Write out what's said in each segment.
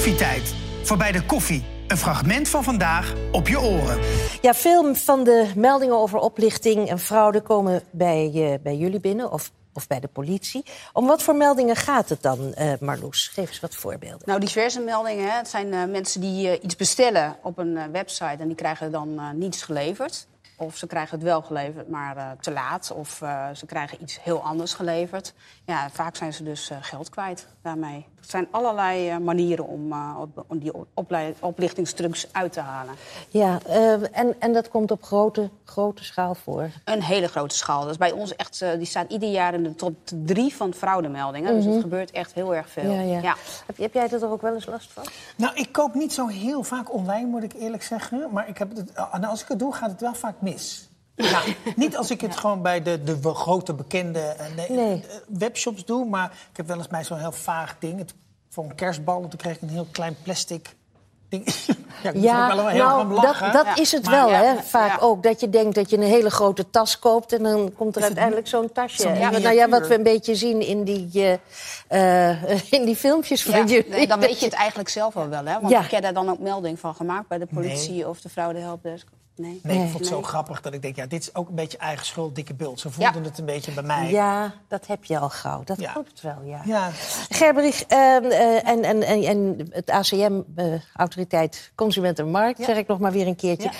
Koffietijd. Voorbij de koffie. Een fragment van vandaag op je oren. Ja, veel van de meldingen over oplichting en fraude komen bij, uh, bij jullie binnen of, of bij de politie. Om wat voor meldingen gaat het dan, uh, Marloes? Geef eens wat voorbeelden. Nou, diverse meldingen. Hè. Het zijn uh, mensen die iets bestellen op een website en die krijgen dan niets geleverd. Of ze krijgen het wel geleverd, maar uh, te laat. Of uh, ze krijgen iets heel anders geleverd. Ja, vaak zijn ze dus uh, geld kwijt daarmee. Er zijn allerlei manieren om, om die oplichtingstrucs uit te halen. Ja, en, en dat komt op grote, grote schaal voor? Een hele grote schaal. Dat is bij ons echt, die staat ieder jaar in de top drie van fraudemeldingen. Mm -hmm. Dus het gebeurt echt heel erg veel. Ja, ja. ja. Heb, heb, jij er ook wel eens last van? Nou, ik koop niet zo heel vaak online, moet ik eerlijk zeggen. Maar ik heb het, als ik het doe, gaat het wel vaak mis. Ja, niet als ik het gewoon bij de, de grote bekende nee, nee. webshops doe. Maar ik heb wel eens bij zo'n heel vaag ding. Het, voor een kerstbal, toen kreeg ik een heel klein plastic ding. ja, ja wel heel nou, dat, dat ja. is het maar, wel, hè, vaak ook. Dat je denkt dat je een hele grote tas koopt... en dan komt er uiteindelijk zo'n tasje. Ja, nou ja, wat we een beetje zien in die, uh, in die filmpjes van jullie. Nee, dan weet je het eigenlijk zelf al wel, hè? Want ik heb daar dan ook melding van gemaakt... bij de politie nee. of de fraudehelpdesk. Nee. nee, ik vond het zo grappig dat ik denk, ja, dit is ook een beetje eigen schuld, dikke bult. Ze voelden ja. het een beetje bij mij. Ja, dat heb je al gauw. Dat ja. klopt wel, ja. ja. Gerberich uh, uh, en, en, en, en het ACM, uh, Autoriteit Consument en Markt, ja. zeg ik nog maar weer een keertje.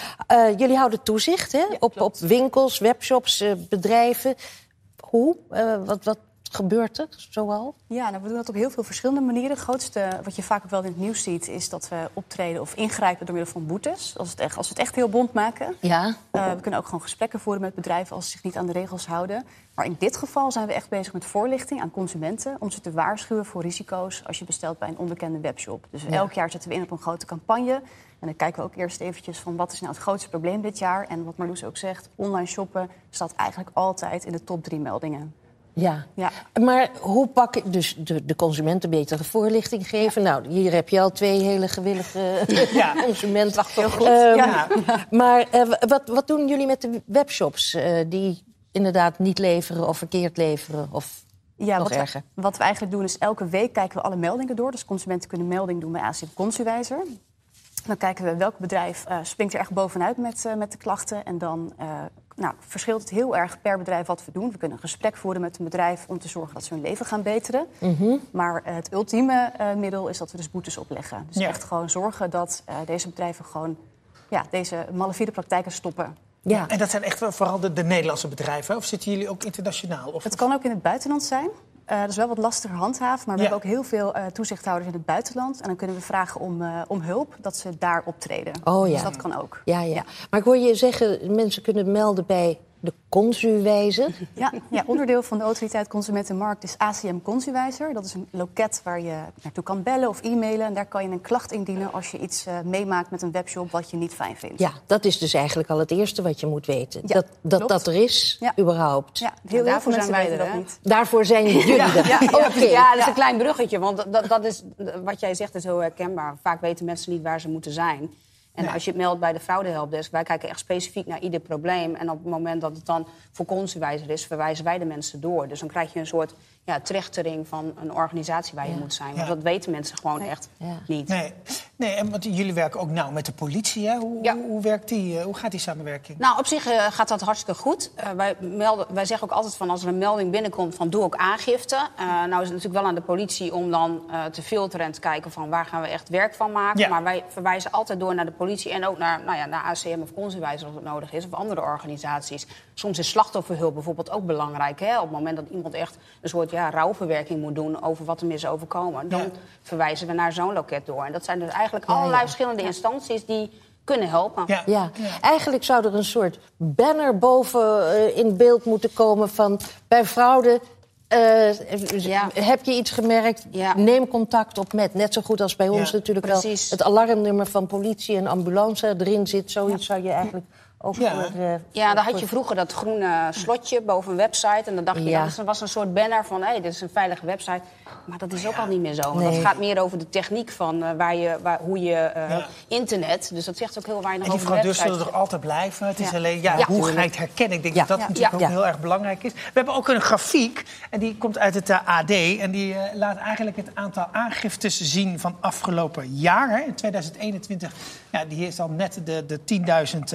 jullie houden toezicht hè, op, op winkels, webshops, bedrijven. Hoe? wat, wat gebeurt er zoal? Ja, nou, we doen dat op heel veel verschillende manieren. Het grootste wat je vaak ook wel in het nieuws ziet... is dat we optreden of ingrijpen door middel van boetes. Als, het echt, als we het echt heel bond maken. Ja. Uh, we kunnen ook gewoon gesprekken voeren met bedrijven... als ze zich niet aan de regels houden. Maar in dit geval zijn we echt bezig met voorlichting aan consumenten... om ze te waarschuwen voor risico's als je bestelt bij een onbekende webshop. Dus ja. elk jaar zetten we in op een grote campagne... En dan kijken we ook eerst eventjes van wat is nou het grootste probleem dit jaar. En wat Marloes ook zegt, online shoppen staat eigenlijk altijd in de top drie meldingen. Ja. ja, maar hoe pak ik dus de, de consumenten betere voorlichting geven? Ja. Nou, hier heb je al twee hele gewillige ja. consumenten. Heel goed. Um, ja. Maar uh, wat, wat doen jullie met de webshops uh, die inderdaad niet leveren of verkeerd leveren? Of ja, nog wat erger? We, wat we eigenlijk doen is elke week kijken we alle meldingen door. Dus consumenten kunnen melding doen bij ACM Consuwijzer. Dan kijken we welk bedrijf uh, springt er echt bovenuit met, uh, met de klachten. En dan uh, nou, verschilt het heel erg per bedrijf wat we doen. We kunnen een gesprek voeren met een bedrijf om te zorgen dat ze hun leven gaan beteren. Mm -hmm. Maar het ultieme middel is dat we dus boetes opleggen. Dus Ja. echt gewoon zorgen dat deze bedrijven gewoon ja, deze malafide praktijken stoppen. Ja. En dat zijn echt vooral de, de Nederlandse bedrijven? Of zitten jullie ook internationaal? Of, Het kan ook in het buitenland zijn. Uh, dat is wel wat lastiger handhaven, maar we Ja. hebben ook heel veel uh, toezichthouders in het buitenland. En dan kunnen we vragen om, uh, om hulp, dat ze daar optreden. Oh, ja. Dus dat kan ook. Ja, ja. Maar ik hoor je zeggen, mensen kunnen melden bij de consuwijzer. Ja, ja, onderdeel van de Autoriteit Consument en Markt is ACM Consuwijzer. Dat is een loket waar je naartoe kan bellen of e-mailen. En daar kan je een klacht indienen als je iets uh, meemaakt met een webshop wat je niet fijn vindt. Ja, dat is dus eigenlijk al het eerste wat je moet weten. Ja, dat, dat dat er is, Ja. überhaupt. Ja, heel, daarvoor veel zijn mensen wij weten er, dat hè? niet. Daarvoor zijn jullie er. Ja, ja, dat is een klein bruggetje. Want dat, dat is, wat jij zegt is heel herkenbaar. Vaak weten mensen niet waar ze moeten zijn. En Nee. als je het meldt bij de fraudehelpdesk, wij kijken echt specifiek naar ieder probleem. En op het moment dat het dan voor consuwijzer is, verwijzen wij de mensen door. Dus dan krijg je een soort ja, trechtering van een organisatie waar je moet zijn. Ja. Want dat weten mensen gewoon echt Ja. niet. Nee, nee en want jullie werken ook nauw met de politie. Hè? Hoe, Ja. hoe, hoe werkt die, eh, hoe gaat die samenwerking? Nou, op zich eh, gaat dat hartstikke goed. Eh, wij, melden, wij zeggen ook altijd van als er een melding binnenkomt van doe ook aangifte. Eh, nou is het natuurlijk wel aan de politie om dan eh, te filteren en te kijken van waar gaan we echt werk van maken. Ja. Maar wij verwijzen altijd door naar de politie en ook naar, nou ja, naar ACM of Consuwijzer als het nodig is. Of andere organisaties. Soms is slachtofferhulp bijvoorbeeld ook belangrijk. Hè? Op het moment dat iemand echt een soort ja, rouwverwerking moet doen over wat hem is overkomen. Dan Ja. verwijzen we naar zo'n loket door. En dat zijn dus eigenlijk Ja, allerlei ja. verschillende instanties die kunnen helpen. Ja. Ja. eigenlijk zou er een soort banner boven eh, in beeld moeten komen van bij fraude. eh, Ja. Heb je iets gemerkt? Ja. Neem contact op met. Net zo goed als bij ons Ja, natuurlijk precies. wel het alarmnummer van politie en ambulance erin zit. Zoiets zou je eigenlijk Ook ja. Voor, uh, ja, dan had je vroeger dat groene slotje boven een website. En dan dacht je, dat was een soort banner van... hé, hey, dit is een veilige website. Maar dat is ook al niet meer zo. Nee. Dat gaat meer over de techniek van uh, waar je, waar, hoe je uh, internet... Dus dat zegt ook heel weinig over de website. En die zullen er altijd blijven. Het is alleen, ja, hoe ga je het herkennen? Ik denk dat dat natuurlijk ook heel erg belangrijk is. We hebben ook een grafiek. En die komt uit het AD. En die laat eigenlijk het aantal aangiftes zien van afgelopen jaar. In 2021 ja, die is al net de, de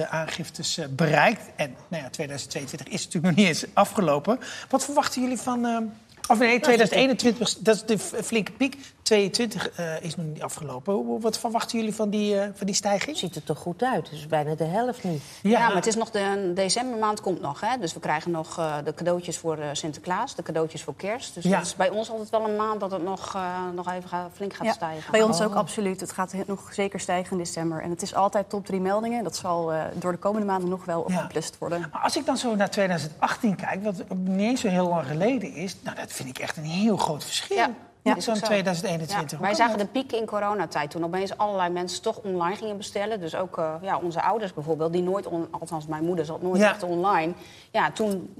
10.000 aangiftes bereikt. En nou ja, 2022 is natuurlijk nog niet eens afgelopen. Wat verwachten jullie van... Of nee, 2021, dat is de flinke piek. 22 uh, is nog niet afgelopen. Wat verwachten jullie van die, uh, van die stijging? Ziet er toch goed uit. Het is bijna de helft nu. Ja, maar het is nog de decembermaand komt nog. Hè? Dus we krijgen nog uh, de cadeautjes voor Sinterklaas, de cadeautjes voor kerst. Dus ja. het is bij ons altijd wel een maand dat het nog, nog even gaat, flink gaat ja, stijgen. Bij ons ook oh. absoluut. Het gaat nog zeker stijgen in december. En het is altijd top 3 meldingen. Dat zal door de komende maanden nog wel opgeplust worden. Maar als ik dan zo naar 2018 kijk, wat niet eens zo heel lang geleden is... Nou, dat vind ik echt een heel groot verschil. Ja. Zo'n 2021. wij zagen de piek in coronatijd toen opeens allerlei mensen toch online gingen bestellen. Dus ook uh, ja, onze ouders bijvoorbeeld, die nooit, on, althans mijn moeder zat nooit echt online. Ja, toen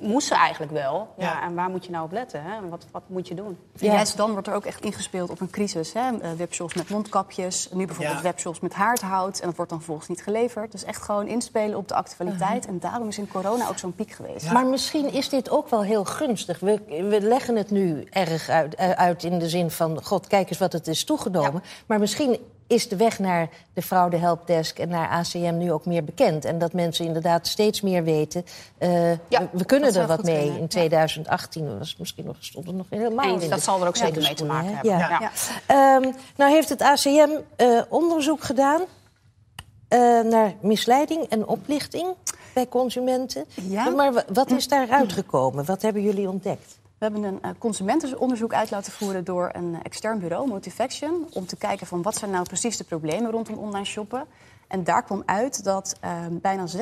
moest ze eigenlijk wel. Ja, En waar moet je nou op letten? Hè? Wat, wat moet je doen? Ja, dan wordt er ook echt ingespeeld op een crisis. Hè? Uh, webshops met mondkapjes, nu bijvoorbeeld webshops met haardhout. En dat wordt dan volgens niet geleverd. Dus echt gewoon inspelen op de actualiteit. Uh-huh. En daarom is in corona ook zo'n piek geweest. Maar misschien is dit ook wel heel gunstig. We, we leggen het nu erg uit eh, uit in de zin van... god, kijk eens wat het is toegenomen. Maar misschien is de weg naar de fraude helpdesk en naar ACM nu ook meer bekend. En dat mensen inderdaad steeds meer weten... Uh, we, kunnen er wat mee. In 2018 was misschien nog, stond nog helemaal Eens, in. Dat zal er ook zeker mee te maken hebben. Ja. Ja. Um, nou heeft het ACM uh, onderzoek gedaan... Uh, naar misleiding en oplichting bij consumenten. Maar wat is daaruit gekomen? Wat hebben jullie ontdekt? We hebben een uh, consumentenonderzoek uit laten voeren door een uh, extern bureau, Motivaction, om te kijken van wat zijn nou precies de problemen rondom online shoppen. En daar kwam uit dat uh, bijna 60%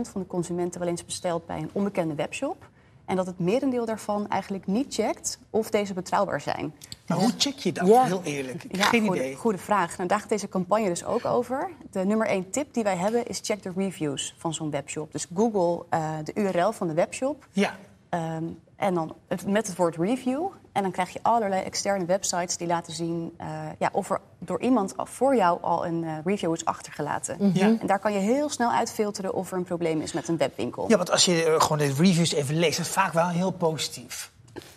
van de consumenten wel eens bestelt bij een onbekende webshop. En dat het merendeel daarvan eigenlijk niet checkt of deze betrouwbaar zijn. Maar hoe check je dat, heel eerlijk? ja, Geen goede, idee. Goede vraag. Nou, daar gaat deze campagne dus ook over. De nummer één tip die wij hebben is check de reviews van zo'n webshop. Dus Google uh, de URL van de webshop. Ja. Um, en dan het, met het woord review. En dan krijg je allerlei externe websites die laten zien uh, ja, of er door iemand voor jou al een uh, review is achtergelaten. Mm -hmm. En daar kan je heel snel uitfilteren of er een probleem is met een webwinkel. Ja, want als je uh, gewoon de reviews even leest, is het vaak wel heel positief.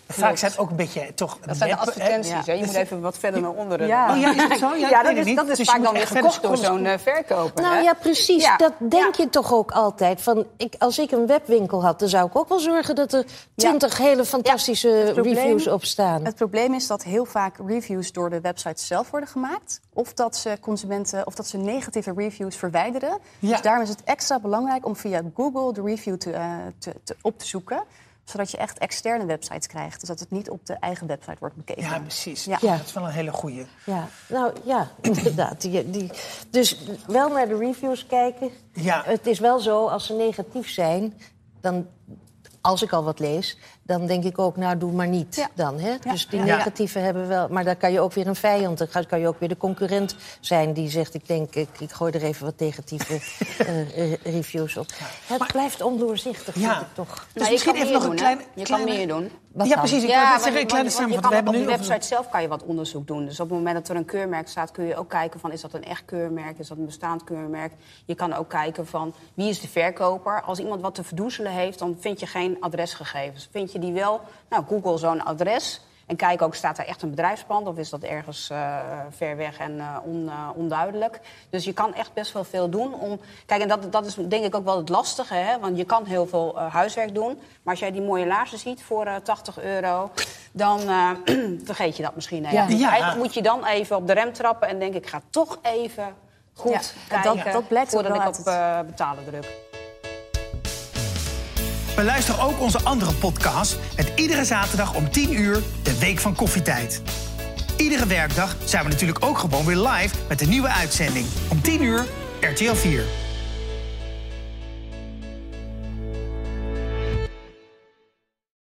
Vaak zijn het ook een beetje toch. Dat zijn de advertenties. Hè? Je moet even wat verder naar onderen. Ja, oh, ja is dat zo? Ja, ja dat, is, dat is dus vaak dan weer gekocht door zo'n uh, verkoper. Nou hè? ja, precies. Ja. Dat denk je toch ook altijd. Van, ik, als ik een webwinkel had, dan zou ik ook wel zorgen dat er twintig hele fantastische probleem, reviews op staan. Het probleem is dat heel vaak reviews door de website zelf worden gemaakt. Of dat ze consumenten of dat ze negatieve reviews verwijderen. Dus daarom is het extra belangrijk om via Google de review te, uh, te, te, op te zoeken zodat je echt externe websites krijgt. Dus dat het niet op de eigen website wordt bekeken. Ja, precies. Ja. Dat is wel een hele goede. Ja, nou ja, inderdaad. Die, die, dus wel naar de reviews kijken. Ja. Het is wel zo, als ze negatief zijn, dan als ik al wat lees, dan denk ik ook, nou, doe maar niet dan. Hè? Dus die negatieve hebben wel... Maar dan kan je ook weer een vijand, dan kan je ook weer de concurrent zijn... die zegt, ik denk, ik, ik gooi er even wat negatieve uh, reviews op. Het blijft ondoorzichtig, vind ik toch. Dus misschien even nog een klein... Je kan meer doen. Wat ja, precies. Ik ja, het zeggen, een kleine samenvatting. We hebben op de website zelf kan je wat onderzoek doen. Dus op het moment dat er een keurmerk staat... kun je ook kijken van, is dat een echt keurmerk? Is dat een bestaand keurmerk? Je kan ook kijken van, wie is de verkoper? Als iemand wat te verdoezelen heeft, dan vind je geen adresgegevens. Vind je die wel? Nou, Google zo'n adres... En kijk ook, staat er echt een bedrijfspand of is dat ergens uh, ver weg en uh, on, uh, onduidelijk? Dus je kan echt best wel veel doen om... Kijk, en dat, dat is denk ik ook wel het lastige, hè? want je kan heel veel huiswerk doen. Maar als jij die mooie laarzen ziet voor 80 euro, dan vergeet je dat misschien even. Ja. Ja. Eigenlijk moet je dan even op de rem trappen en denk ik, ga toch even goed ja. kijken dat, dat blijkt voordat ik op betalen druk. Beluister ook onze andere podcast met iedere zaterdag om 10 uur de Week van Koffietijd. Iedere werkdag zijn we natuurlijk ook gewoon weer live met een nieuwe uitzending. Om 10 uur RTL 4.